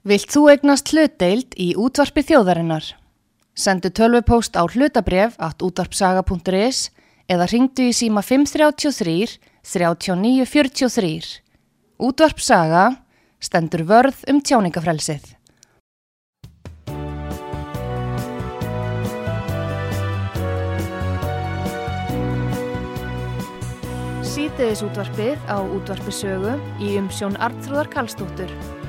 Vilt þú egnast hlutdeild í útvarpi þjóðarinnar? Sendu tölvupóst á hlutabref at útvarpsaga.is eða ringdu í síma 533 3943. Útvarpsaga stendur vörð um tjáningafrelsið. Sýteðis útvarpið á útvarpisögu í umsjón Arnþróðar Kallstóttur.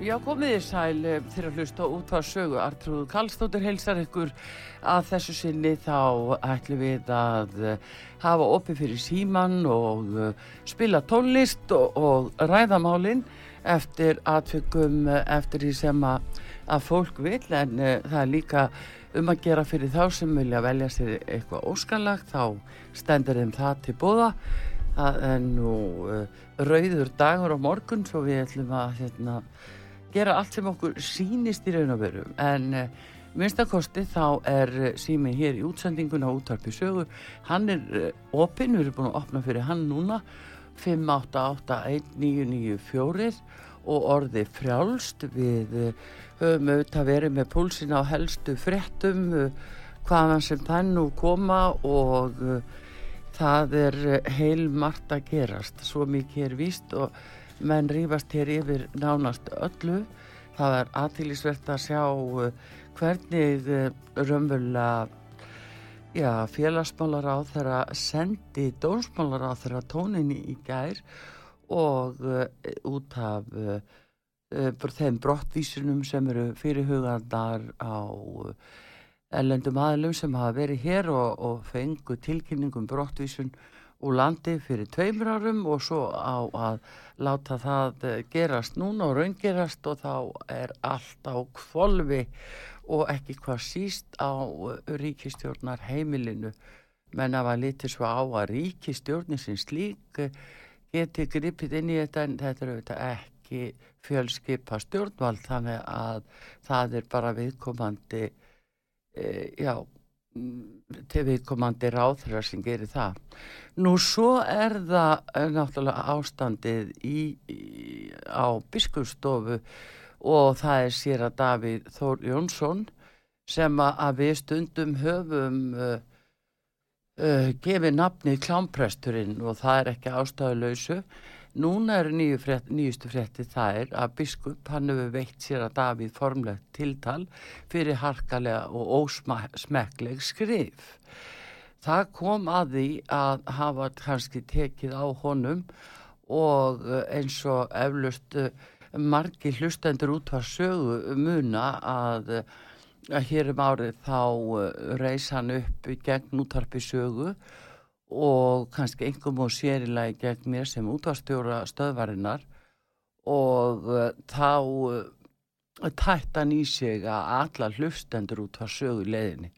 Já, komið þið sæl eh, fyrir að hlusta út hvað sögu. Artrúð Kallstóttir heilsar ykkur að þessu sinni þá ætlum við að eh, hafa opið fyrir síman og eh, spila tónlist og, og ræðamálinn eftir aðfengum eftir því sem að, að fólk vil en það er líka um að gera fyrir þá sem vilja velja sér eitthvað óskanlagt þá stendur þeim það til bóða. Það er nú rauður dagur á morgun svo við ætlum að hérna gera allt sem okkur sínist í raun og veru. En uh, minnstakosti þá er uh, síminn hér í útsendingun á útvarpi sögu. Hann er uh, opinn, við erum búin að opna fyrir hann núna. 5881994 og orði frjálst. Við höfum auðvitað verið með púlsin á helstu fréttum hvaðan sem það nú koma. Og það er heil margt að gerast. Svo mikið er víst og menn rýfast hér yfir nánast öllu. Það er aðtýlisvert að sjá uh, hvernig uh, raunverulega já, félagsmálar á þeirra sendi dónsmálar á þeirra tóninni í gær og uh, út af uh, þeim brottvísunum sem eru fyrirhugandar á ellendum aðlum sem hafa verið hér og, og fengu tilkynningum brottvísun úr landi fyrir tveimur árum og svo á að láta það eh, gerast núna og raungerast og þá er allt á kvolvi og ekki hvað síst á eh, ríkistjórnar heimilinu menn að var litið svo á að ríkistjórnir sem slík eh, geti gripið inn í þetta en þetta er auðvitað ekki fjölskypa stjórnvald þannig að það er bara viðkomandi e, já til viðkomandi ráðhverjar sem gerir það. Nú svo er það eh, náttúrulega ástandið í, í, á biskupstofu og það er sér að Davíð Þór Jónsson sem að við stundum höfum uh, uh, gefið nafni klámpresturinn og það er ekki ástæðuleysu Núna er nýju frétt, nýjustu frétti það er að biskup hann hefur veitt sér að Davíð formlegt tiltal fyrir harkalega og ósmekleg skrif. Það kom að því að hafa kannski tekið á honum og eh, eins og eflust eh, margi hlustendur út var sögu muna að, að hér um árið þá eh, reys hann upp gegn útvarpi sögu og kannski einhverjum og sérilagi gegn mér sem útvarstjóra stöðvarinnar og uh, þá uh, tættan í sig að alla hlustendur út var sögu leðinni.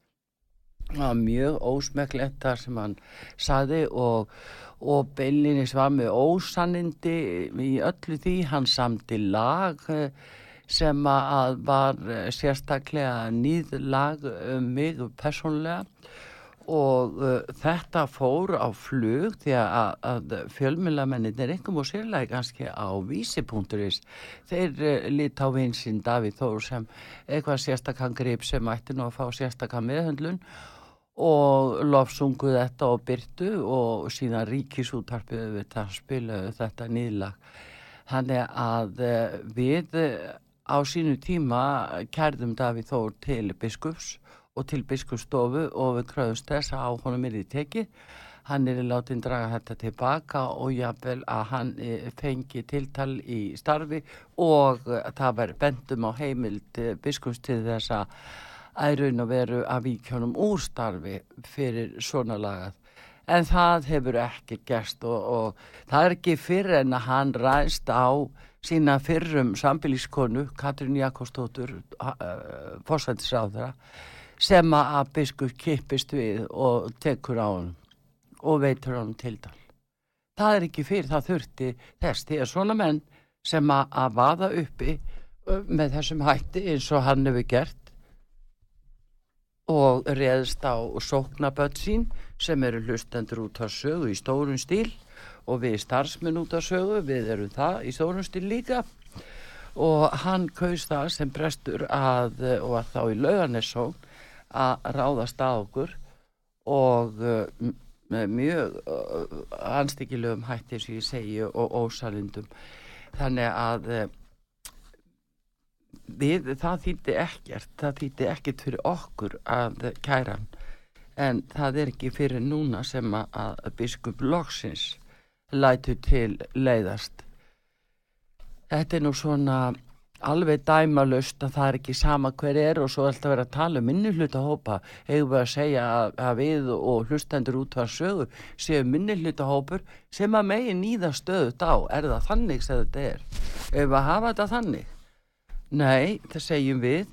Það var mjög ósmekklegt þar sem hann saði og, og Bellinis var með ósannindi í öllu því, hann samti lag uh, sem að var eh, sérstaklega nýð lag um mig personlega og uh, þetta fór á flug því að, að fjölmjölamennir er einhverjum og sérlega kannski á vísipunkturis þeir uh, lit á vinsinn Davíð Þór sem eitthvað sérstakann grip sem ætti nú að fá sérstakann meðhundlun og lofsungu þetta og byrtu og síðan ríkisútarpið við það spilaðu þetta nýðlag. Þannig að uh, við á sínu tíma kærðum Davíð Þór til biskups og til biskustofu og við kröðumst þess að á honum er í tekið. Hann er í látin draga þetta tilbaka og jáfnvel að hann e, fengi tiltal í starfi og það verður bendum á heimild e, biskust til þess að æraun og veru að víkjónum úr starfi fyrir svona lagað. En það hefur ekki gerst og, og það er ekki fyrir en að hann ræst á sína fyrrum sambilískonu Katrín Jakobsdóttur, uh, fórsættisáðara, sem að biskup kipist við og tekur á hann og veitur hann til dal. Það er ekki fyrir það þurfti þess því að svona menn sem að, að vaða uppi með þessum hætti eins og hann hefur gert og reðst á sóknaböld sín sem eru hlustendur út á sögu í stórun stíl og við starfsmenn út á sögu, við erum það í stórun stíl líka og hann kaust það sem brestur að, og að þá í laugarnessón að ráðast að okkur og uh, mjög uh, anstíkilegum hætti sem ég segi og ósalindum þannig að uh, við, það þýtti ekkert það þýtti ekkert fyrir okkur að kæra en það er ekki fyrir núna sem að, biskup loksins lætu til leiðast. Þetta er nú svona alveg dæmalust að það er ekki sama hver er og svo ætla að vera að tala um minni hlutahópa hefur við að segja að, við og hlustendur út á sögu séu minni hlutahópur sem að megin nýða stöðut á. Er það þannig sem þetta er? Ef við að hafa þetta þannig? Nei, það segjum við.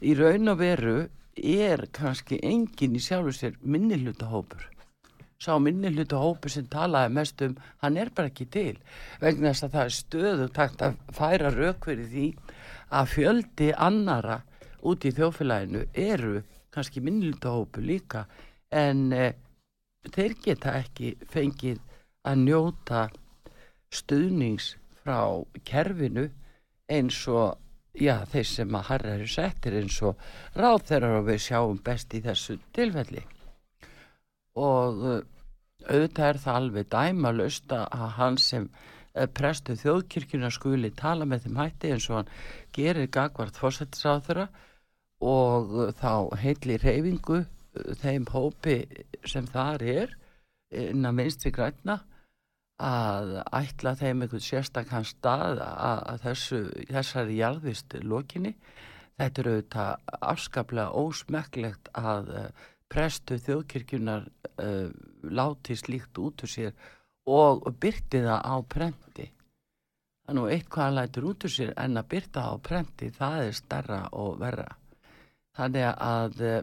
Í raun og veru er kannski engin í sjálfu sér minni hlutahópur sá minni hlutu hópu sem talaði mest um hann er bara ekki til. Vegna þess að það er stöðu takt að færa raukverið því að fjöldi annara út í þjófélaginu eru kannski minni hlutu hópu líka en e, þeir geta ekki fengið að njóta stuðnings frá kerfinu eins og já, þeir sem að harra eru settir eins og ráð þeirra og við sjáum best í þessu tilfelli. Og uh, auðvitað er það alveg dæmalust að hann sem prestu þjóðkirkjuna skuli tala með þeim hætti eins og hann gerir gagvart fórsættisáþura og þá heitli reyfingu þeim hópi sem þar er innan minnstri græna að ætla þeim einhvern sérstakkan stað að, þessu, þessari jarðvist lokinni. Þetta eru auðvitað afskaplega ósmekklegt að prestu þjóðkirkjunar uh, láti slíkt út úr sér og byrti það á prenti. Þannig að eitthvað lætur út úr sér en að byrta það á prenti það er starra og verra. Þannig að uh,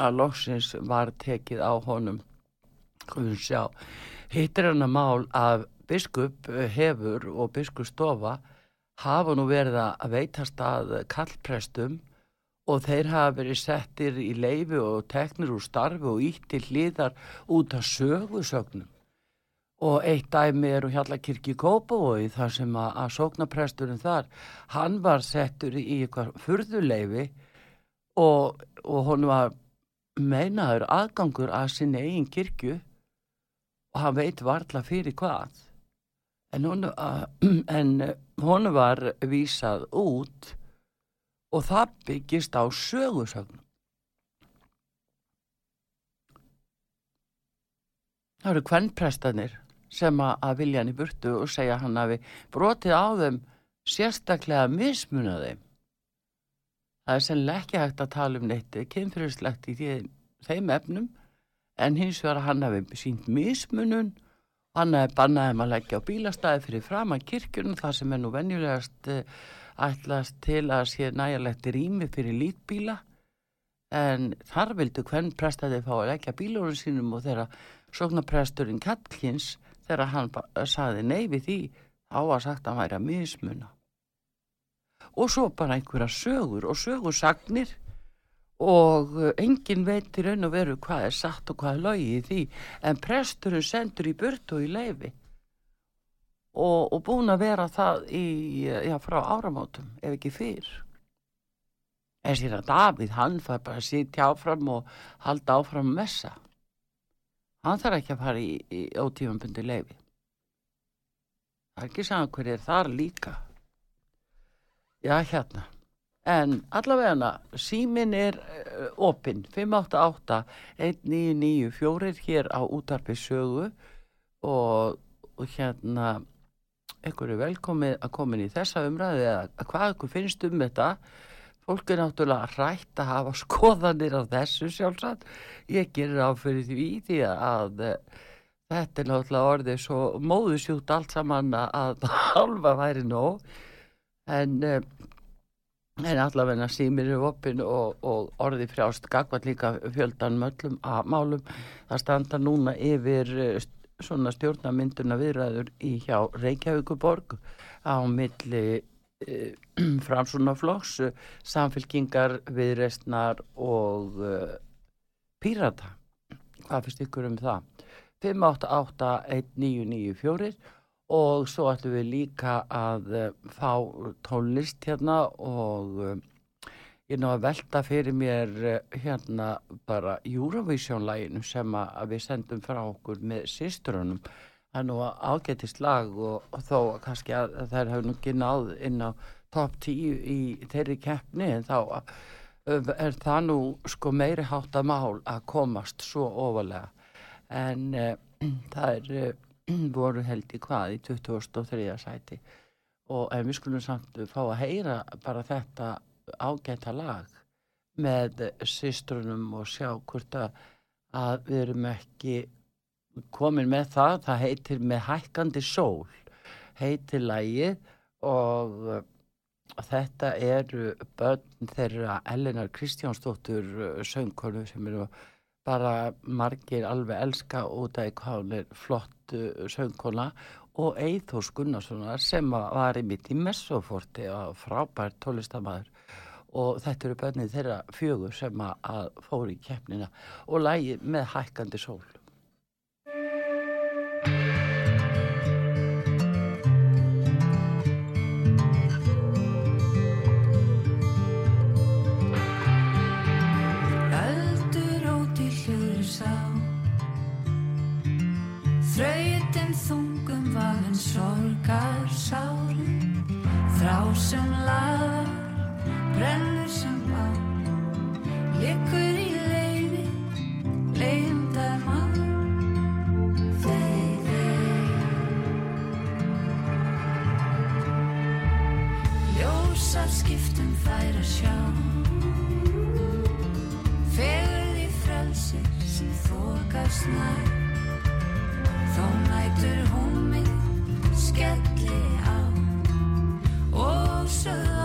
að loksins var tekið á honum. Hittir hann að mál að biskup hefur og biskupstofa hafa nú verið að veitast að kallprestum og þeir hafa verið settir í leifi og teknir úr starfi og ítti hlýðar út af sögusögnum og eitt dæmi er úr Hjallakirkji Kópavói þar sem að, að sóknapresturinn þar hann var settur í eitthvað furðuleifi og, og hún var meinaður aðgangur að sinni eigin kirkju. Og hann veit varðla fyrir hvað. En hún, en hún var vísað út og það byggist á sögursögnum. Það eru kvennprestanir sem að vilja hann í burtu og segja hann að við brotið á þeim sérstaklega mismuna þeim. Það er sennilega ekki hægt að tala um neitt kynfyrirslegt í þeim efnum en hins vegar hann hafi sínt mismunun hann hafi bannaði að leggja á bílastæði fyrir fram að kirkjunum það sem er nú venjulegast ætlast til að sé næjarlegt rými fyrir lítbíla en þar vildu hvern prestaði fá að leggja bílunum sínum og þeirra sóknarpresturinn Kattlins þegar hann saði nei við því á að sagt að hann væri að mismuna. Og svo bara einhverja sögur og sögursagnir og uh, engin veit í raun og veru hvað er satt og hvað er lögi í því. En presturinn sendur í burt og í leifi og, og búin að vera það í, já, frá áramótum ef ekki fyrr. En síðan Davíð hann fær bara að sitja áfram og halda áfram messa hann þarf ekki að fara í, í ótífambundi leifi það er ekki saman hver er þar líka. Já hérna. En allavega símin er uh, opinn. 588 1994 hér á útarpi sögu. Og, og hérna einhverju velkomið að komin í þessa umræðu eða hvað ykkur finnst um þetta fólk er náttúrulega rætt að hafa skoðanir á þessu sjálfsagt. Ég gerir á fyrir því því að þetta er náttúrulega orðið svo móðusjút allt saman að halva væri nóg. En en allavegna símir eru opinn og, og orði frjást gagvað líka fjöldan möllum að málum. Það standa núna yfir svona stjórnamynduna viðræður í hjá Reykjavíkuborg á milli framsunaflokks samfélkingar viðreistnar og e, pírata. Hvað finnst ykkur um það? 5881994 og svo ætlum við líka að uh, fá tónlist hérna og ég ná að velta fyrir mér hérna bara Eurovision-læginu sem við sendum frá okkur með sýstrunum það er nú ágætist lag og, og þó kannski að þær hefur nú ekki náð inn á top 10 í þeirri keppni en þá er það nú sko meiri háttamál að komast svo ofalega en það er voru held í hvað í 2003. sæti og en við skulum samt fá að heyra bara þetta ágæta lag með sýstrunum og sjá hvort að við erum ekki komin með það, það heitir með hækkandi sól. Heitir lagi og þetta eru börn þeirra Ellinar Kristjánsdóttur söngkonu sem eru bara margir alveg elska út af hvað hún er flott uh, söngkona. Og Eithós Gunnarssonar sem var í mitt í Messoforti og frábært tólistamæður og þetta eru börnið þeirra fjögur sem að fóri í keppnina. Og lægi með hækkandi sól sem lagar, brennur sem á Liggur í leiði, mann Þeir, þeir Ljósar skiptum þær að sjá. Fegur því frelsir sem þokast nær. Þá nætur hún mig á og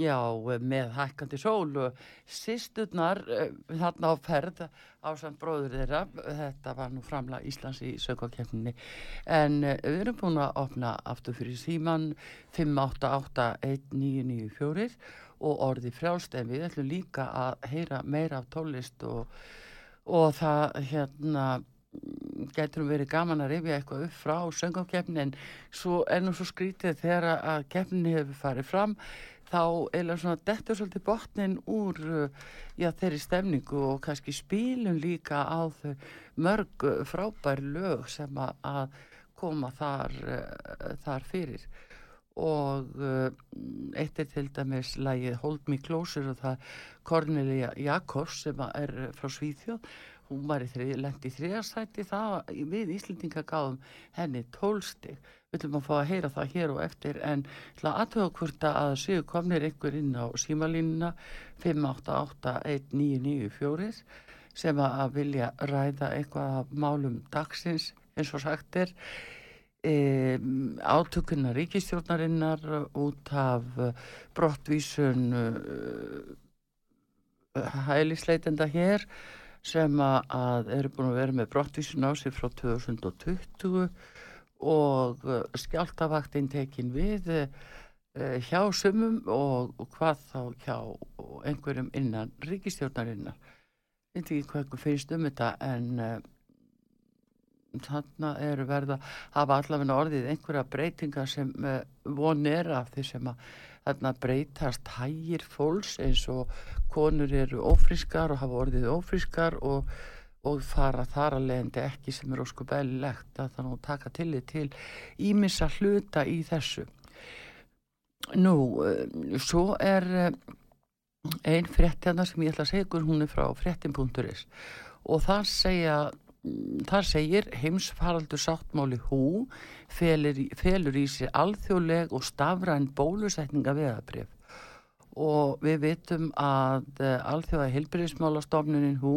já, með hækkandi sól og sýsturnar eh, þarna á ferð á samt bróður þeirra, þetta var nú framla Íslands í sögvakefninni en eh, við erum búin að opna aftur fyrir síman 5881994 og orði frjálst. En við ætlum líka að heyra meira af tólist og, og það hérna getur verið gaman að rifja eitthvað upp frá söngafkeppni en svo nú svo skrítið þegar að keppni hefur farið fram þá eða svona dettur svolítið botnin úr uh, já, þeirri stemningu og kannski spilum líka á þau mörg uh, frábær lög sem að, koma þar, uh, þar fyrir. Og eitt er til dæmis lagið Hold Me Closer og það Cornelia Jakobs sem er frá Svíþjóð. Hún var í þrið, lendi í þriðarsæti það við Íslendinga gáðum henni tólstig við ætlum að fá að heyra það hér og eftir en til að aðtöða hvort að séu komnir einhver inn á símalínuna 5881994 sem að vilja ræða eitthvað af málum dagsins eins og sagt er e, átökunna ríkistjórnarinnar út af brottvísun uh, hælisleitenda hér sem að eru búin að vera með brottvísun á sig frá 2020 og uh, skjáltavaktinn tekin við uh, hjá sumum og, og hvað þá hjá einhverjum innan ríkistjórnarinnar. Ég veit ekki hvað finnst um þetta en uh, þarna eru verða hafa allavega orðið einhverja breytingar sem uh, von er af því sem að þarna breytast hægir fólks eins og konur eru ófrískar og hafa orðið ófrískar og, og fara þar að leiðandi ekki sem er ósku beðlilegt að þannig að taka tillit til ímissa hluta í þessu. Nú, uh, svo er uh, ein fréttjana sem ég ætla að segja hún er frá fréttin.is og þar segja þar segir heimsfaraldur sáttmáli hú felur, felur í sér alþjóðleg og stafræn bólusetninga veðabrif og við vitum að uh, alþjóða heilbyrðismálastofnunin hú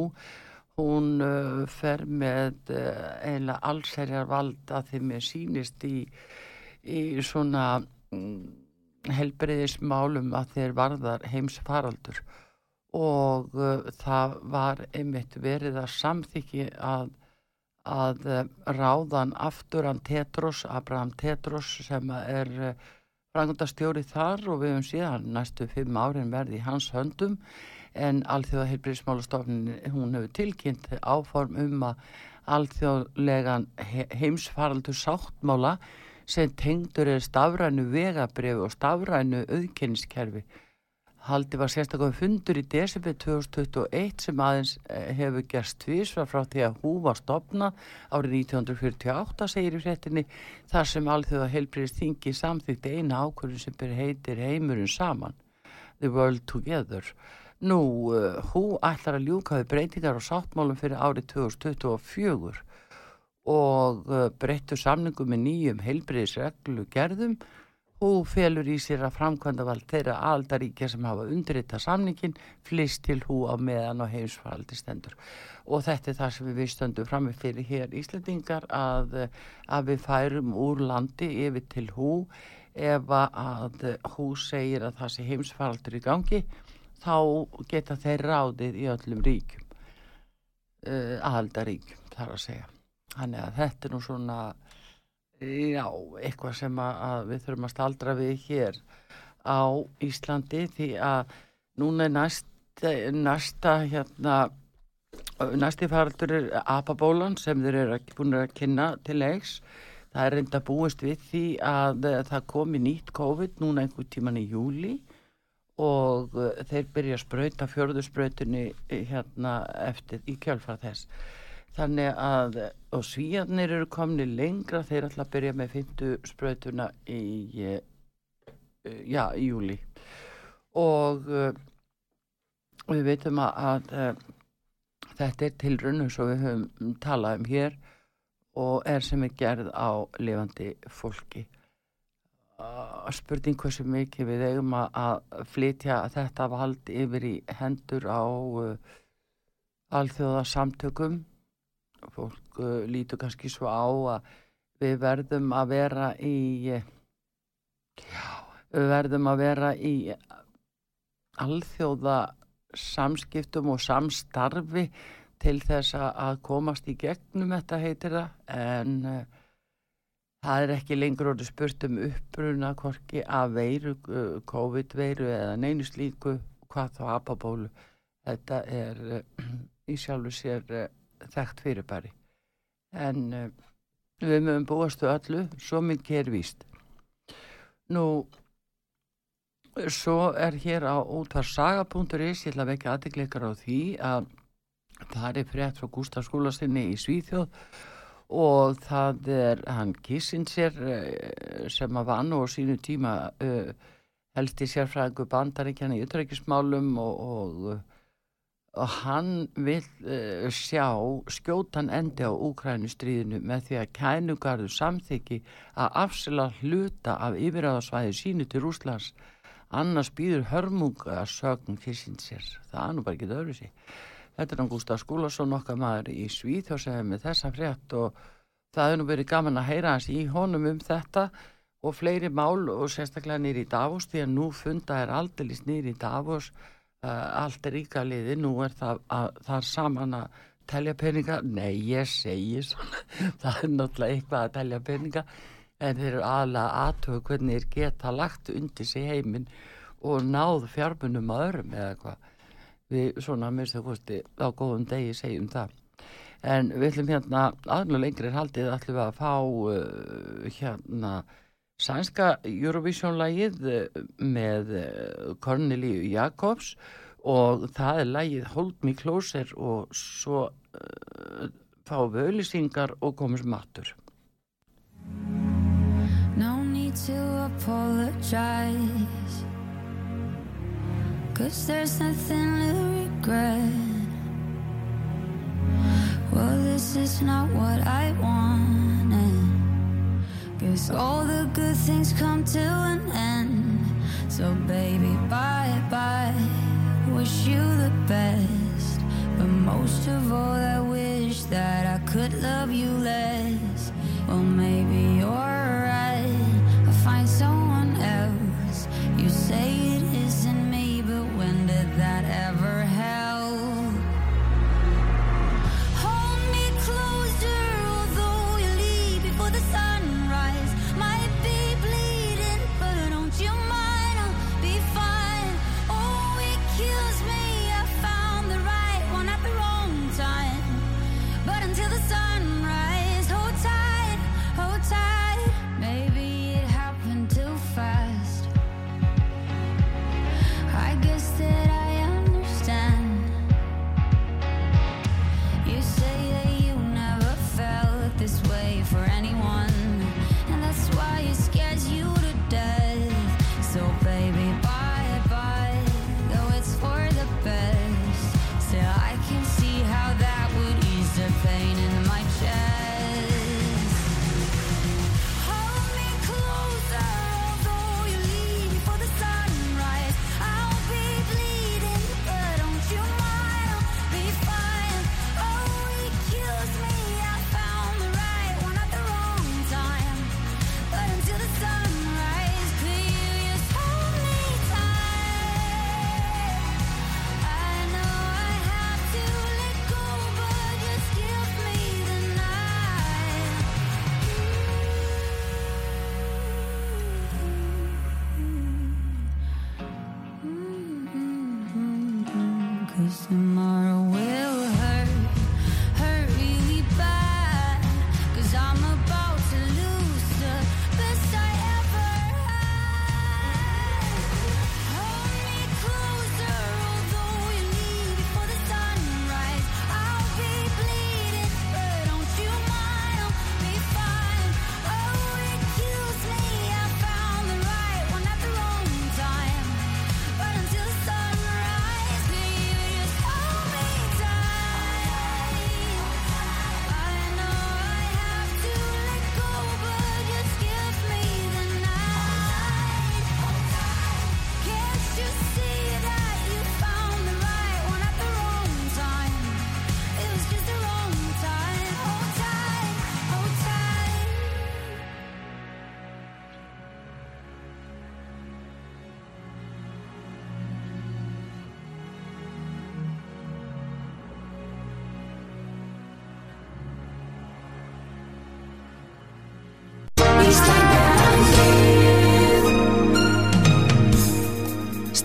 hún uh, fer með uh, eiginlega allserjar vald að þeim er sýnist í, í svona mm, helbriðismálum að þeir varðar heimsfaraldur. Og uh, það var einmitt verið að samþykki að, að ráðan afturan Tetros, Abraham Tetros sem er frangundastjóri þar og við höfum síðan næstu fimm árin verði í hans höndum en alþjóða heilbríðismálastofnin hún hefur tilkynnt áform um að alþjóðlegan he heimsfaraldur sáttmála sem tengdur er stafrænu vegabrifi og stafrænu auðkenniskerfi Haldi var sérstaklega fundur í desember 2021 sem aðeins eh, hefur gerst tvísvar frá því að hú var stopnað árið 1948 segir í fréttinni þar sem alþjóða heilbriðist þingi samþykti eina ákvörðun sem heitir heimurinn saman The World Together. Nú, uh, hú ætlar að ljúka við breytingar og sáttmálum fyrir árið 2024 og uh, breyttu samningum með nýjum heilbriðisreglu gerðum Hú felur í sér að framkvæmda vald þeirra aldaríkja sem hafa undirrita samningin flist til hú á meðan og heimsfaraldi stendur. Og þetta er það sem við stöndum frammi fyrir hér Íslandingar að, að við færum úr landi yfir til hú ef að hú segir að það sé heimsfaraldur í gangi þá geta þeir ráðið í öllum ríkjum, uh, aðaldaríkjum þar að segja. Þannig að þetta er nú svona Já, eitthvað sem að, við þurfum að staldra við hér á Íslandi því að núna er næsta, næsta hérna, næsti faraldur er apabólan sem þeir eru búin að kynna til leiks. Það er reynda búist við því að eh, það komi nýtt COVID núna einhver tíman í júli og eh, þeir byrja að sprauta fjörðusprautunni hérna eftir í kjálfara þess. Þannig að, og svíjarnir eru komni lengra, þeir ætla að byrja með fyndu sprautuna í, eh, já, í júli. Og við veitum að, að þetta er tilrunnu svo við höfum talað um hér og er sem er gerð á lifandi fólki. Uh, spurning hversu mikið við eigum að, flytja þetta vald yfir í hendur á uh, alþjóða samtökum fólk uh, lítur kannski svo á að við verðum að vera í já, við verðum að vera í alþjóða samskiptum og samstarfi til þess að komast í gegnum þetta heitir það. En uh, það er ekki lengur orðið spurt um uppruna hvorki af veiru, uh, COVID-veiru eða neinu slíku hvað þá apabólu. Þetta er uh, í sjálfu sér uh, þekkt fyrirbæri. En við mögum búastu öllu svo mikið er víst. Nú svo er hér á útvarsaga.is ég ætla að vekja aðtikleikar á því að það er frétt frá Gustaf skólastinni í Svíþjóð og það er hann Kissinger eh, sem að vann og sínu tíma uh, helst í sérfræðingu bandaríkjana í utrækismálum og, og, og hann vil uh, sjá skjótan endi á Úkrænustríðinu með því að kænugarður samþykki að afsela hluta af yfiráðasvæði sínu til Rúslands annars býður hörmunga sögn Kissinger það er nú bara ekki öðru sér Þetta er hann Gustaf Skúlason okkar maður í Svíþjóð sem er með þessa frétt og það hefur nú verið gaman að heyra hans í honum um þetta og fleiri mál og sérstaklega nýri í Davos því að nú funda er aldeilis nýri í Davos uh, allt er ríka liði, nú er það, að, það er saman að telja peninga, nei ég segi svona, það er náttúrulega eitthvað að telja peninga en þeir eru aðlega aðtöku hvernig þeir geta lagt undir sig heiminn og náð fjármunum að örum eða hvað við svona minnstu kosti á góðum degi segjum það en við ætlum hérna aðnum lengri haldið ætlum við að fá uh, hérna sænska Eurovision-lægið uh, með uh, Cornelíu Jakobs og það er lægið Hold Me Closer og svo uh, fá við auðlýsingar og komum matur No need to apologize. Cause there's nothing to regret. Well, this is not what I wanted. Guess all the good things come to an end. So, baby, bye bye. Wish you the best. But most of all, I wish that I could love you less. Well, maybe Cause in my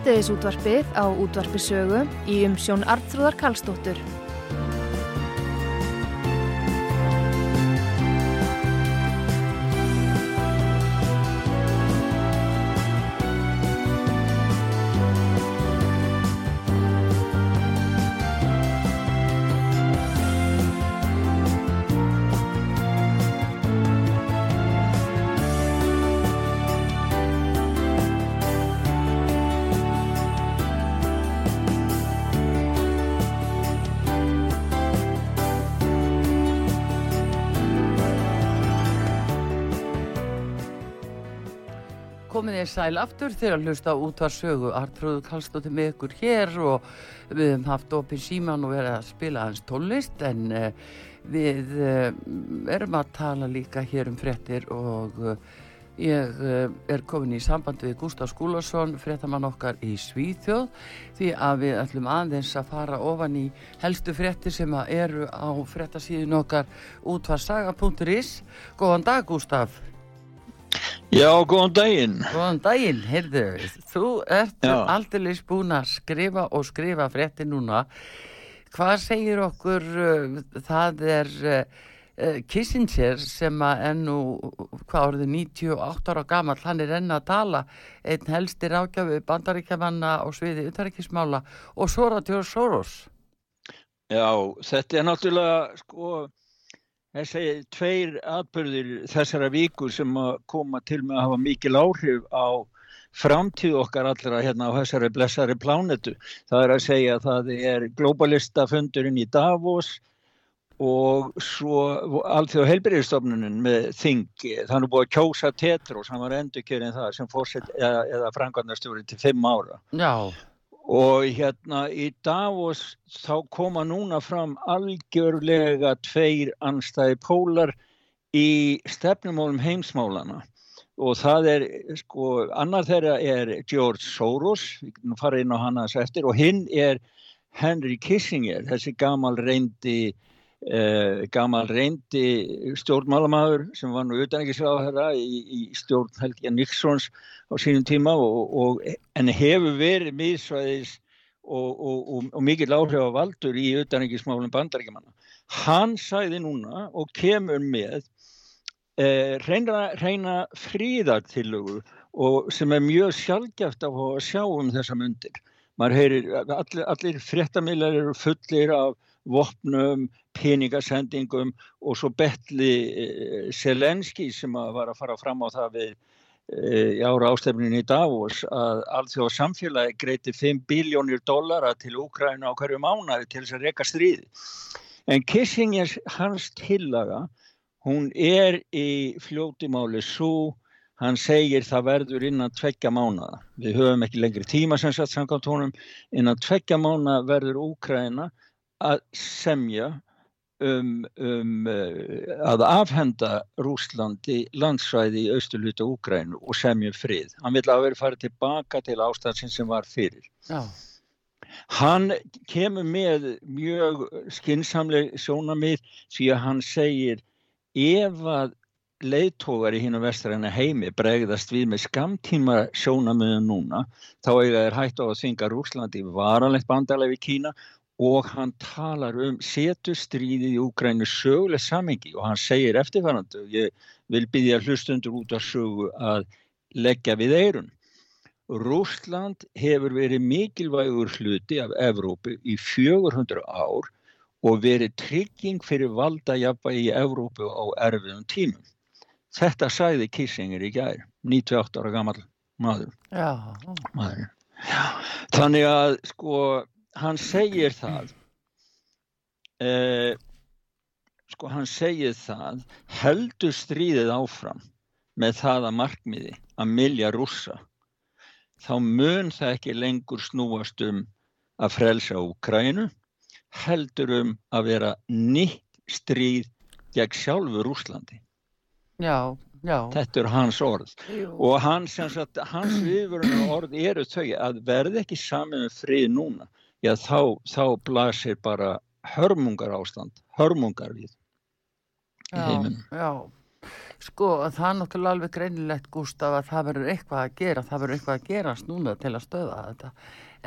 Sýteðis útvarpið á útvarpisögu í umsjón Arnþróðar Karlsdóttur. Sæl aftur þegar að hlusta út var sögu Artrúðu Kallstóttir með ykkur hér og við hefum haft opið síman og verið að spila hans tónlist en uh, við uh, erum að tala líka hér um frettir og uh, ég er komin í samband við Gustaf Skúlason, frettamann okkar í Svíþjóð því að við ætlum aðeins að fara ofan í helstu frettir sem eru á frettasíðun okkar útvarsaga.is Góðan dag Gustaf Já, góðan daginn. Góðan daginn, heyrðu, þú ert aldrei búin að skrifa og skrifa frétti núna. Hvað segir okkur, uh, það er uh, Kissinger sem að ennu, hvað orðið, 98 ára gammal, hann er enn að tala, einn helsti rákjafi bandaríkjamanna á sviði utanríkismála og það George Soros. Já, þetta er náttúrulega, sko, þessi tveir atbyrðir þessara vikur sem að koma til með að hafa mikil áhrif á framtíð okkar allra hérna á þessari blessari plánetu. Það er að segja að það er globalistafundurinn í Davos og svo allþjóð heilbyrðistofnunin með þingi. Þannig búið að kjósa Tetros, hann var endurkjörinn það sem fórsett eða, eða frangvarnarstjóri til fimm ára. Já, Og hérna í Davos þá koma núna fram algjörlega tveir anstæði pólar í stefnumólum heimsmálana. Og það er, sko, annar þeirra er George Soros, getum farið inn á hann aðeins eftir, og hinn er Henry Kissinger, þessi gamal reyndi, uh, gamal reyndi stjórnmálamæður sem var nú utanækisráðherra í, í stjórn Helge Nixons á sínum tíma og, og, en hefur verið miðsvæðis og, og, mikill áhrif á valdur í utanækismálum bandaríkjamanna. Hann sæði núna og kemur með eh, reyna, reyna fríðartillögu og sem er mjög sjálfgeft af að sjá um þessa myndir. Maður heyrir, allir, allir fréttamillar eru fullir af vopnum, peningasendingum og svo betli eh, Selenski sem að var að fara fram á það við eh, í ára ástefnin í Davos að allþjóð samfélagi greiti 5 biljónir dollara til Úkræna á hverju mánaði til þess að reyka stríði. En Kissinger, hans tillaga, hún er í fljótimáli svo Hann segir það verður innan tveggja mánada. Við höfum ekki lengri tíma sem sagt samkvæmt honum. Innan tveggja mánada verður Úkraina að semja um, um uh, að afhenda Rúslandi landsvæði í austurluta Úkrainu og semja frið. Hann vil að vera farið tilbaka til ástæðsinn sem var fyrir. já, Hann kemur með mjög skinsamleg sjónamið því að hann segir ef að leiðtógar í hinn og vestræna heimi bregðast við með skamtíma sjónamöðum núna þá eiga þeir hægt á að þvinga Rúslandi varanlegt bandalega við Kína og hann talar um setu stríðið í Úgrænu söguleg samengi og hann segir eftirfærandi og ég vil byggja hlustundur út af sögu að leggja við eirun. Rúsland hefur verið mikilvægur hluti af Evrópu í 400 ár og verið trygging fyrir valdajabba í Evrópu á erfiðum tímum. Þetta sagði Kissinger í gær, 98 ára gammal maður. já, maður. Þannig að sko hann segir það eh, sko hann segir það heldur stríðið áfram með það að markmiði að milja rússa þá mun það ekki lengur snúast um að frelsa Úkrænu heldur um að vera nýtt stríð gegn sjálfur Úslandi. Já, já. Þetta er hans orð Jú. og hans, sagt, hans viðvörunum orð eru þau að verði ekki saman með frið núna, já þá, þá blasir bara hörmungar ástand, hörmungar við í heiminum. já. Sko, það er náttúrulega alveg greinilegt, Gústaf, að það verður eitthvað að gera, það verður eitthvað að gerast núna til að stöða þetta.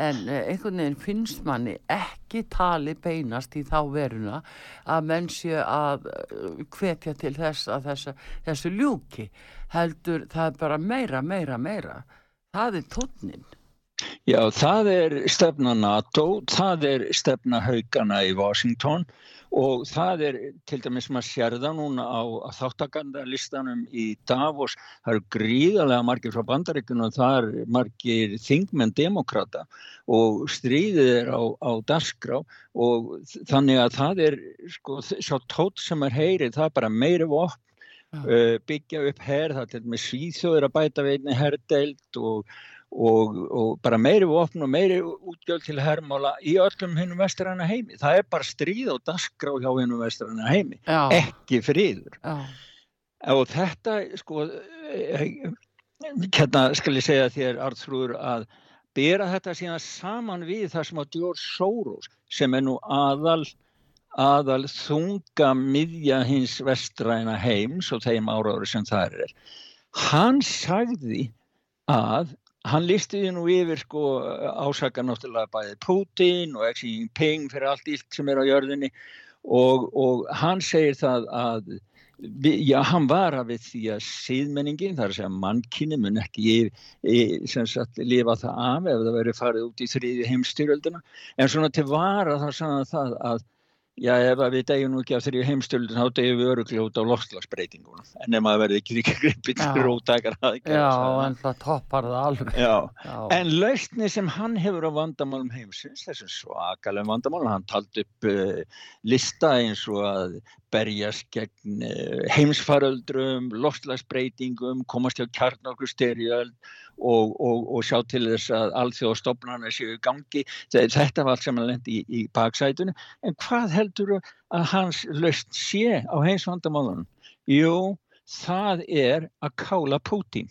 En eh, einhvern veginn finnst manni ekki tali beinast í þá veruna að menn sé að eh, hvetja til þess að þessu, þessu ljúki. Heldur, það er bara meira, meira, meira. Það er tónnin. Já, það er stefna NATO, það er stefna haugana í Washington og það er til dæmis maður sér það núna á þáttakandalistanum í Davos, það eru gríðarlega margir frá bandaríkunum og það er margir þingmenn demokrata og stríðið er á, á darskrá og þannig að það er sko, svo tótt sem er heyrið, það er bara meiri vopn Uh, byggja upp herr, það er með svíþjóður að bæta við einni herrdeild og, og, og bara meiri vopn og meiri útgjöld til herrmála í öllum hinnum vestræna heimi. Það er bara stríð og dasgrá hjá hinnum vestræna heimi, Já, ekki friður. já, Og þetta, sko, hérna skal ég segja þér, Arþrúður, að bera þetta síðan saman við það sem á George Soros, sem er nú aðal aðal þunga miðja hins vestræna heims og þeim áraður sem það er. Hann sagði að hann listiði nú yfir sko ásaka náttúrulega bæði Putin og Xi Jinping fyrir allt illt sem er á jörðinni og, og hann segir það að já, hann var að við því að síðmenningin, það er að segja mannkynni mun ekki í, sagt, lifa það af ef það verið farið út í þriði heimstyröldina en svona til vara það sann það að Já, ef við degjum nú ekki af þeirri heimstöldun þá degjum við öruglega út á loftslagsbreytingunum en ef maður verði ekki líka gripið til rótækar aðgjörð. Já, en það toppar það alveg. Já. Já. en lausni sem hann hefur á vandamálum heimsins, þessum svakalegum vandamálum, hann taldi upp uh, lista eins og að berjast gegn uh, heimsfaröldrum, loftslagsbreytingum, komast hjá kjarnokkursterjöld og, og, og sjá til þess að alþjóðstofnarna séu gangi. Þetta var allt sem hann lendi í, í baksætunum. En hvað heldur að hans löst sé á heimsvandamálunum? Jú, það er að kála Putin.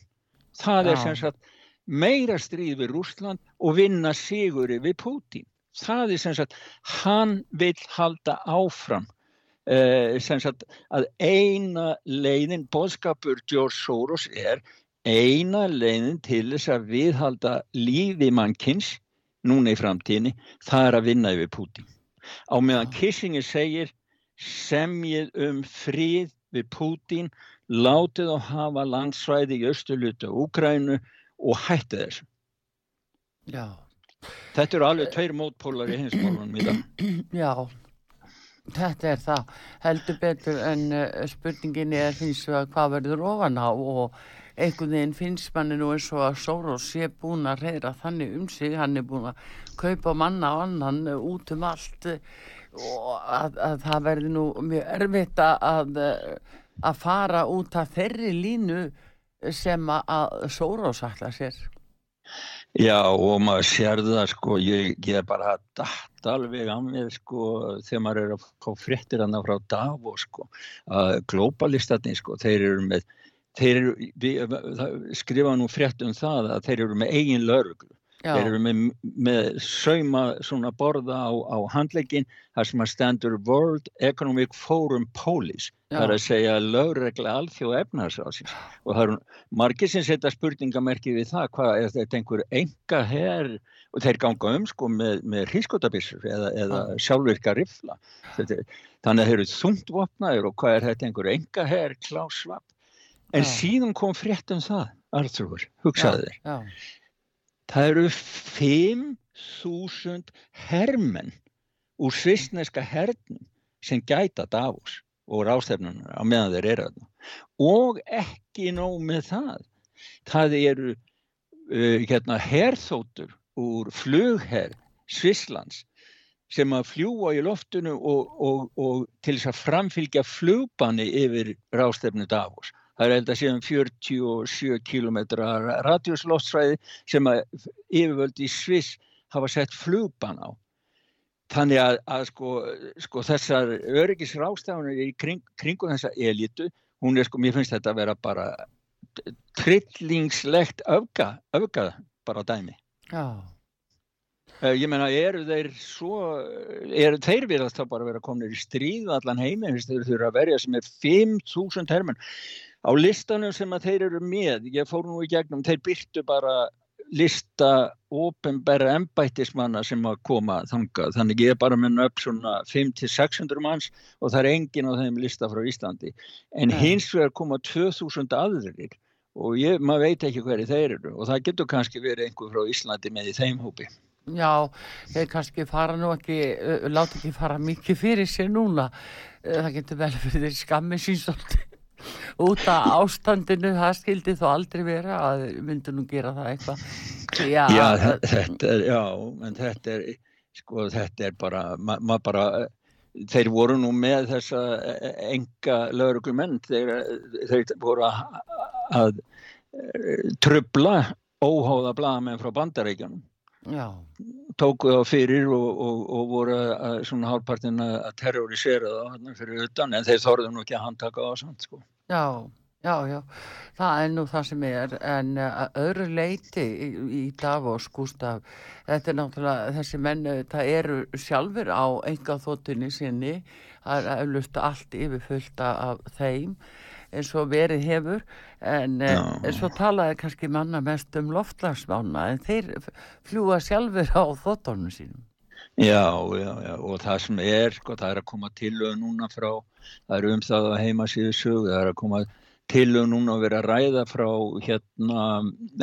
Það er sem sagt meira stríð við Rúsland og vinna siguri við Putin. Það er sem sagt, hann vil halda áfram uh, sem sagt að eina leiðin, boðskapur George Soros er eina leiðin til þess að viðhalda lífi mannkins núna í framtíðinni, það er að vinna yfir Putin. Á meðan Kissinger segir semjið um frið við Putin, látið á hafa landsvæði í östulutu Úkrænu og hætti þessu. Já, Þetta eru alveg tveir mótpólar í hinsmálunum í dag. já, þetta er það. Heldur betur en uh, spurningin er við að hvað verður ofan á og einhvern veginn finnst manni nú eins og að Soros sé búin að reyra þannig um sig, hann er búin að kaupa manna og annan uh, út um allt uh, og að, að það verður nú mjög erfitt að, að fara út af þeirri línu sem að- að Soros ætla sér. Já og maður sér það sko, ég, ég er bara að datt alveg á mér sko þegar maður er að fá fréttir hann frá Davos sko, að globalistatni sko, þeir eru með, þeir við, skrifa nú frétt um það að þeir eru með eigin lauruglu. Já, Þeir eru með, með sauma svona borða á, á handleikin þar sem að stendur World Economic Forum Police. Það er að segja lögregla alþjóð efnarsásins. Og það eru margir sem setja spurningamerki við það, hvað er þetta einhver enga her og þeir ganga um sko með, með hrískotabissur eða, eða sjálfvirka rifla. Þannig að þeir eru þungt vopnaður og hvað er þetta einhver enga her klásvap. En Já. síðan kom frétt um það, Arþrúr, hugsaði þeir. já, Það eru 5.000 hermenn úr svistneska hernum sem gæta Davos og rástefnunar á meðan þeir eru. Og ekki nóg með það. Það eru uh, hérna, herþóttur úr flugherr Svisslands sem að fljúa í loftinu og, og, og til þess að framfylgja flugbanni yfir rástefnu Davos. Það er enda síðan 47 km radioslótsfræði sem að yfirvöldi í Sviss hafa sett flugban á. Þannig að, að sko, sko þessar öryggisrástafunir í kring, kringum þessa elitu, hún er sko, mér finnst þetta að vera bara trillingslegt öfga, öfga bara dæmi. Já. Uh, ég meina, eru þeir svo, eru þeir viljast þá bara vera kominir í stríð allan heiminn, þeir þurfa að verja sem er 5.000 hermenn. Á listanum sem að þeir eru með, ég fór nú í gegnum, þeir byrtu bara lista ofinbæra ennbættismanna sem að koma þangað. Þannig ég er bara með upp svona 500-600 manns og það er engin á þeim lista frá Íslandi. En hins vegar koma 2000 aðrir og ég, maður veit ekki hverju þeir eru og það getur kannski verið einhver frá Íslandi með í þeim hópi. Já, þeir kannski fara nú ekki, láta ekki fara mikið fyrir sér núna. Það getur vel fyrir skammi sínsóldi út af ástandinu, það skildi þó aldrei vera að myndu nú gera það eitthvað. Já, já þetta er, já, en þetta er, sko, þetta er bara, maður ma bara, þeir voru nú með þessa enga lauruglumenn, þeir, þeir voru að, að trubla óháða blagamenn frá bandaríkjanum. Já. tóku þá fyrir og, og, og voru að, svona hálfpartin að terrorisera það fyrir utan en þeir þorðu nú ekki að handtaka á samt sko. Já, já, já, það er nú það sem er en að öðru leiti í, í Davos, Gustaf, þetta er náttúrulega þessi menn, það eru sjálfur á enga þóttunni sinni að auðlusta allt yfirfullt af þeim eins og verið hefur. En, en svo talaði kannski manna mest um loftlagsmána en þeir fljúa sjálfur á þóttónum sínum. Já, já, já og það sem er, sko, það er að koma til núna frá, það er um það að heima síðu sög, það er að koma til núna að vera að ræða frá hérna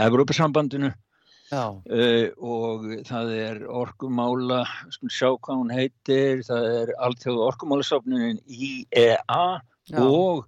Evrópasambandinu uh, og það er orkumála, sko sjá hvað hún heitir, það er alltjóðu orkumálasofnunin IEA Já. og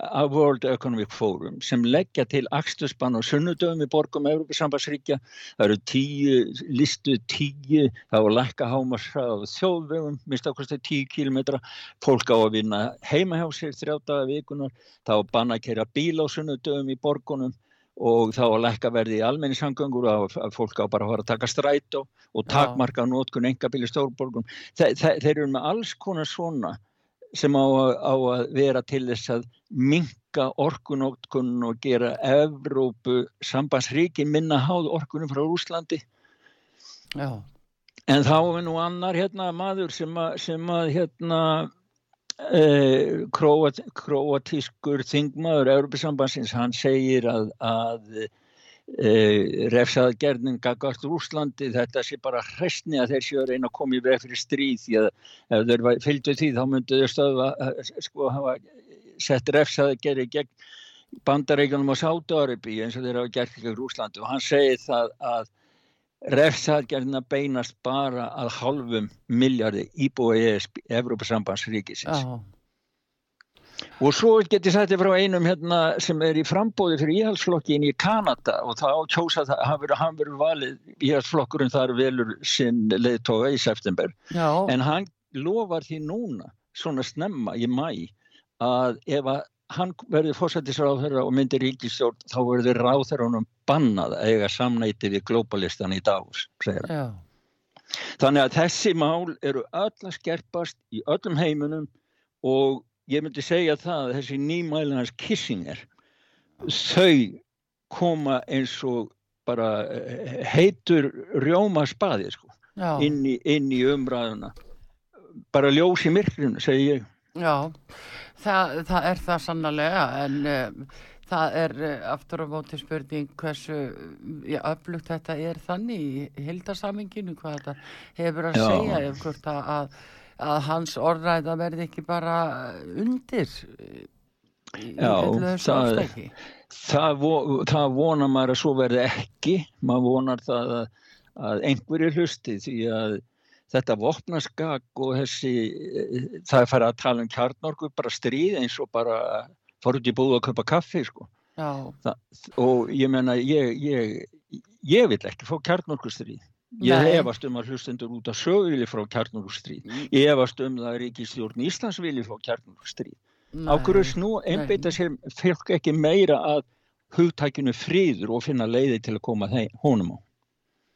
að World Economic Forum sem leggja til axtusbann og sunnudöfum í borgum Európa-sambassríkja. Það eru tíu, listu tíu, það var lækka hámarsra á þjóðvegum, mista okkur stað tíu kílometra, fólk á að vinna heima hjá sér þrjátaða vikunar, það var banna að kera bíl á sunnudöfum í borgunum og þá að lækka verði í almenningssangöngur og að fólk á bara að fara að taka stræt og takmarka nótkun engabíl í stórborgum. Þe, þe, þeir eru með alls konar svona sem á, á að vera til þess að minka orkunótkunn og gera Evrópu sambandsríkin minna háð orkunum frá Úslandi Já. en þá er nú annar hérna maður sem að, sem að hérna eh, króat, króatískur þingmaður Evrópusambansins hann segir að, að Uh, refsaðgerðin gagast Úslandi þetta sé bara hræstni að þeir séu að reyna að koma í veg fyrir stríð því að ef þeir fylgdu því þá myndu þeir stöðu að sko hafa sett refsaðgerði gegn bandaríkanum og Sátauripi eins og þeir hafa gert gegn Úslandi og hann segir það að refsaðgerðina beinast bara að halvum miljardi íbúi í Evrópasambandsríkisins Já Og svo get ég þér frá einum hérna sem er í frambóði fyrir íhalsflokkin í Kanada og þá kjósa það, hann verður valið íhalsflokkurinn þar velur sinn leðtóa í september. Já. En hann lofar því núna, svona snemma í mæ, að ef að hann verður fórsættisráðherra og myndir ríkistjórn, þá verður ráðherranum bannað að eiga samnæti við globalistan í Davos, segir hann. Já. Þannig að þessi mál eru öll að skerpast í öllum heiminum og ég myndi segja það að þessi nýmælunars Kissinger þau koma eins og bara eh, heitur rjóma spaði sko, inn, í, inn í umræðuna. Bara ljós í myrkrinu, segi ég. Já, það, það er það sannlega en um, það er uh, aftur á móti spurning hversu ja, öflugt þetta er þannig í hildarsaminginu hvað þetta hefur að Já. segja ef hvort að að hans orðræða verði ekki bara undir í, Já, það, það, það vonar maður að svo verði ekki. Maður vonar það að, að einhverju hlusti því að þetta vopnaskak og þessi það er farið að tala um kjarnorku bara stríð eins og bara fór út í búið að köpa kaffi sko. Það, og ég menna ég, ég, ég vil ekki fá kjarnorku stríð Ég hefast um að hlustendur út af sögvili frá kjarnurstríð. Mm. Ég hefast um að Ríkistjórn Íslands vilji frá kjarnurstríð. Ákveður snú einbeita sér fylg ekki meira að hugtækinu friður og finna leiði til að koma honum á.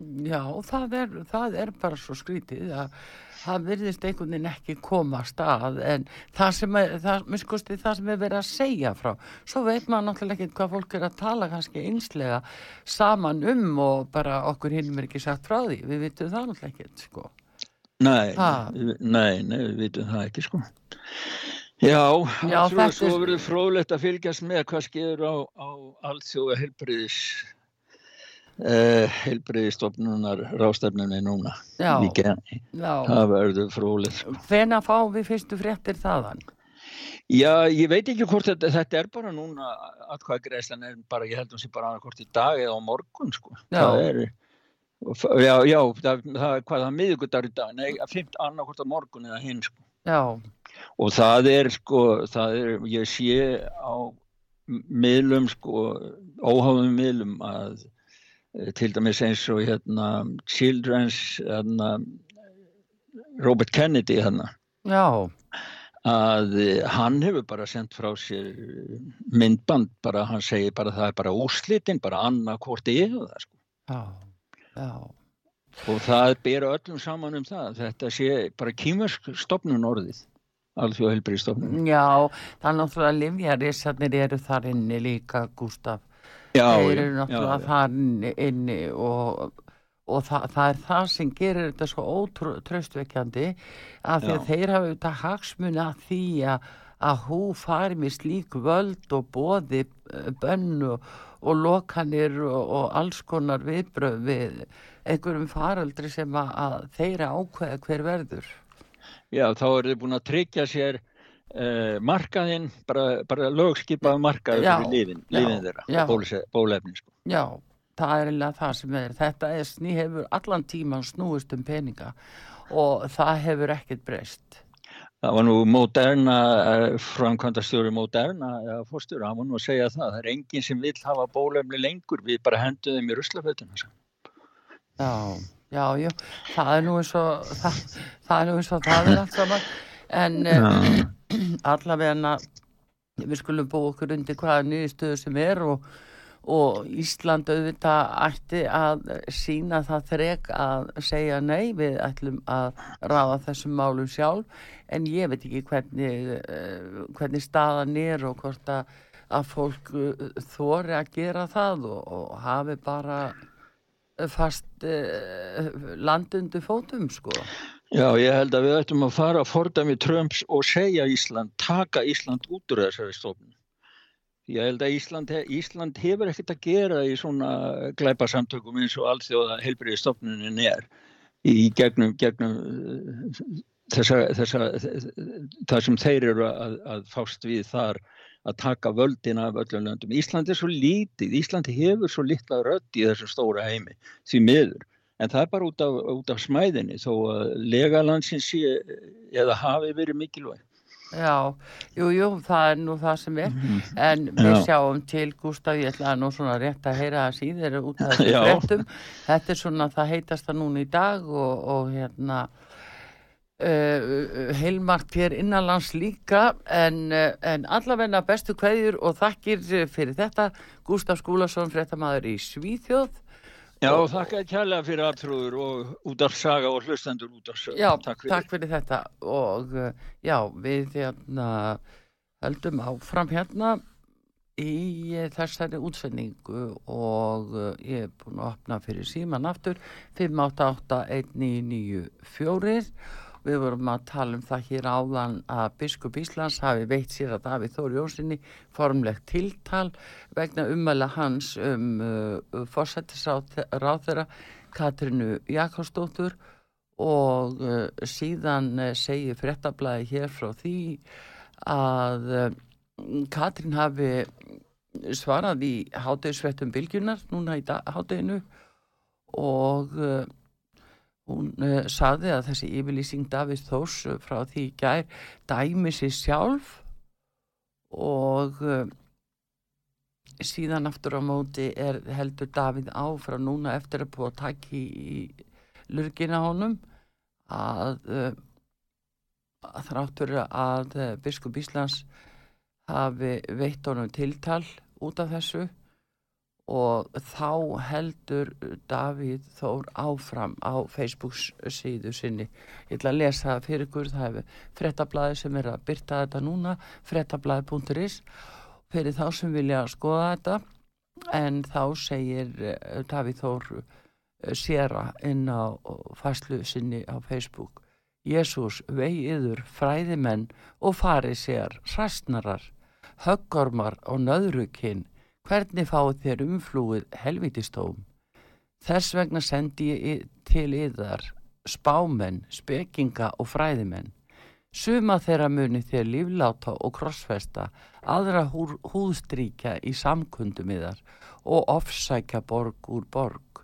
Já, það er, það er bara svo skrítið að það virðist einhvern veginn ekki koma að stað en það sem er, það, miskusti, það sem er verið að segja frá svo veit maður náttúrulega ekki hvað fólk er að tala kannski einslega saman um og bara okkur hinn er ekki sagt frá því, við vitum það náttúrulega ekki sko. Nei, nei, nei, við vitum það ekki sko. Já, Já, svo, svo verður fróðlegt að fylgjast með hvað skeður á, á alþjóða heilbriðis uh, heilbriðistofnunar rástefnunni núna. Já, Í. Það verður sko. Hvena fáum við fyrstu fréttir þaðan? Já, ég veit ekki hvort þetta, þetta er bara núna atkvæðagreislan er bara, ég held að hún sé bara annarkvort í dag eða á morgun sko. Já. Það er, já, já, það, það, hvað það miðugudagur í dag, nei, fimmt annarkvort á morgun eða hinn sko. Já, Og það er sko, það er, ég sé á miðlum sko, óháðum miðlum að eh, til dæmis eins og hérna Children's, hérna, Robert Kennedy hérna, já, að eh, hann hefur bara sendt frá sér eh, myndband, bara hann segir bara það er bara úrslitin, bara annað hvort ég og það sko. já, já, Og það bera öllum saman um það, þetta sé bara kýmversk stopnun orðið, alþjóðhelbrið stopnun. já, það er náttúrulega livjarisarnir eru þar inni líka, Gústaf. Já, Þeir eru náttúrulega þar inni, og, og það, það er það sem gerir þetta svo ótröstveikjandi af því að þeir hafa auðvitað hagsmuni að því að, að hú fari með slík völd og bóði bönn og, og lokanir og, og alls konar viðbröð við einhverjum faraldri sem að, að þeir ákveða hver verður. já, þá eru þið búin að tryggja sér uh, markaðinn, bara, bara lögskipaðu markaðu Já, fyrir lífin, já, lífin þeirra, já. bólese- bólefnin sko. Já, það er eiginlega það sem er. Þetta er sný hefur allan tíman snúist um peninga og það hefur ekkert breyst. Það var nú Moderna, uh, framkvæmdastjóri Moderna, uh, fórstjóri, hann var nú að segja það, það er enginn sem vill hafa bólefni lengur, við bara hendum þeim í ruslafötuna. sko. Já, já, já, það er nú eins og það, það er nú eins og það er allt saman en uh, allavega við skulum búa okkur undir hvaða nýðistöðu sem er og, og Ísland auðvitað ætti að sína það þrek að segja nei, við ætlum að ráða þessum málum sjálf en ég veit ekki hvernig, uh, hvernig staðan er og hvort að, að fólk uh, þori að gera það og, og hafi bara fast uh, landundu fótum sko. Já, ég held að við ættum að fara að fordæmi Trumps og segja Ísland, taka Ísland út úr þessari stofnun. Ég held að Ísland, Ísland hefur ekkert að gera í svona glæpasamtökum eins og allþjóða heilbriði stofnunin er í gegnum, gegnum uh, þessa, þessa, það sem þeir eru að, að fást við þar að taka völdin af öllum löndum. Ísland er svo lítið, Ísland hefur svo litla rödd í þessum stóra heimi, því miður. En það er bara út af, út af smæðinni þó að legalandsins sé eða hafi verið mikilvæg. Já, jú, jú, það er nú það sem er en við Já. sjáum til Gústaf, ég ætla nú svona rétt að heyra það síður út af þessu Já. fréttum þetta er svona, það heitast það núna í dag og, og hérna uh, heilmargt hér innanlands líka en, uh, en allavegna bestu kveðjur og þakkir eh, fyrir þetta Gústaf Skúlason, fréttamaður í Svíþjóð Já, þakka þér kærlega fyrir aðtrúður og út af saga og hlustendur út af saga. Já, takk takk fyrir. fyrir. þetta og uh, já, við hérna höldum áfram hérna í eh, þessari útsendingu og uh, ég er búin að opna fyrir síman aftur 5881994 við vorum að tala um það hér áðan að Biskup Íslands hafi veitt sér að Davíð Þóri Jónssoni formlegt tiltal vegna umæla hans um uh, fórsættisráþera Katrinu Jakobsdóttur og uh, síðan uh, segir fréttablaði hér frá því að uh, Katrin hafi svarað í hátegisvettum bylgjunar núna í hátteginu og uh, hún uh, saði að þessi yfirlýsing Davís Þós uh, frá því í gær dæmi sér sjálf og uh, síðan aftur á móti er heldur Davíð áfram núna eftir að búa að taka í lurgina honum að, uh, að þráttur að biskup Íslands hafi veitt honum tiltal út af þessu og þá heldur Davíð Þór áfram á Facebook síðu sinni. Ég ætla að lesa fyrir ykkur það hefur frettablaði sem er að byrta þetta núna frettablaði.is fyrir þá sem vilja skoða þetta. En þá segir eh, Davíð Þór eh, séra inn á fæslu sinni á Facebook. Jésús veiður fræðimenn og farið sér ræstnarar höggormar og nöðrukinn Hvernig fáið þér umflúið helvitistóm? Þess vegna sendi ég til yðar spámenn, spekinga og fræðimenn. Suma þeirra muni þér lífláta og krossfesta, aðra húr, húðstríkja í samkundum yðar og ofsækja borg úr borg.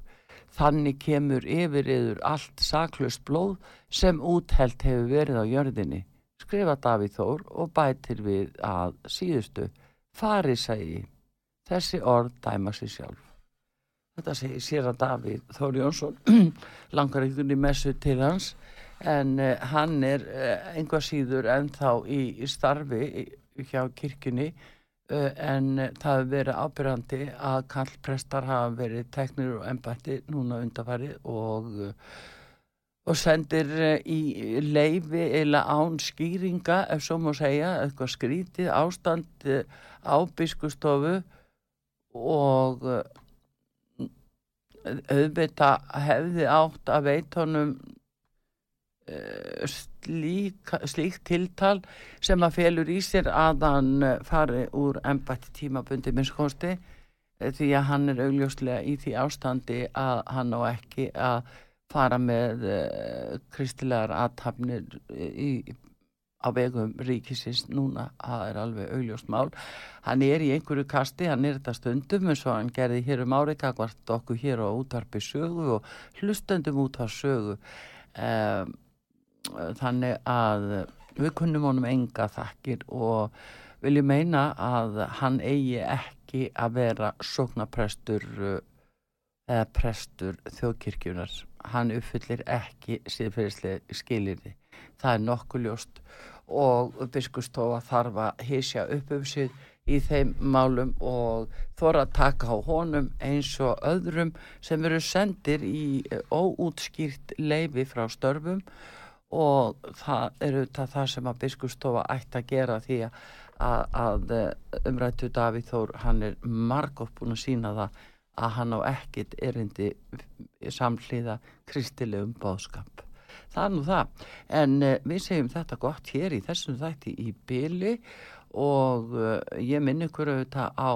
Þannig kemur yfir yður allt saklust blóð sem úthelt hefur verið á jörðinni. Skrifa Davíð Þór og bætir við að síðustu. Fari segi þessi orð dæma sér sjálf. Þetta segir sér að Davíð Þóri Jónsson langar einhvern í messu til hans en uh, hann er uh, einhvað síður ennþá í, í starfi í, hjá kirkjunni uh, en það hefur verið ábyrgandi að kallprestar hafa verið teknir og ennbætti núna undarfari og og sendir í leifi eða án skýringa ef svo má segja, eitthvað skrítið ástand á biskustofu og eh, auðvita hefði átt að veit honum slík, slík tiltal sem að felur í sér að hann fari úr ennbætti tímabundi minnskosti því að hann er augljóslega í því ástandi að hann á ekki að fara með kristilegar aðtapnir í á vegum ríkisins núna, það er alveg augljóst mál. Hann er í einhverju kasti, hann er þetta stundum eins og hann gerði hér um árika, hvort okkur hér á útvarpi sögu og hlustendum út á sögu. Um, þannig að við kunnum honum enga þakkir og viljum meina að hann eigi ekki að vera sóknaprestur eða prestur þjóðkirkjunar. Hann uppfyllir ekki síðferðislega skilir það er nokkuð ljóst. Og biskustofa þarf að hísja upp um sig í þeim málum og þóra að taka á honum eins og öðrum sem eru sendir í óútskýrt leifi frá störfum. Og það eru það, það sem að biskustofa ætti að gera því að, að umrættu Davíð Þór hann er margótt búin að sína það að hann á ekkit erindi samhliða kristilegum bóðskap það er nú það. En uh, við segjum þetta gott hér í þessum þætti í byli og uh, ég minn ykkur auðvitað á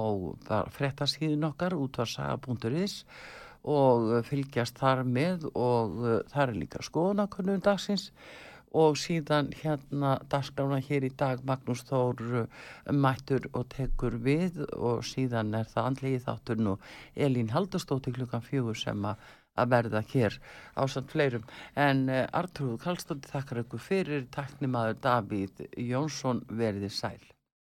frettasíðin okkar útvarsaga.is og uh, fylgjast þar með og þar er líka skoðanakonum dagsins og síðan hérna dagskrána hér í dag Magnús Þór mættur og tekur við og síðan er það andlegi þáttur nú Elín Haldarstóttir klukkan fjögur sem að að verða hér á samt fleirum. En uh, Artrúð Kallstótti þakkar ykkur fyrir. Taknimaður Davíð Jónsson verði sæl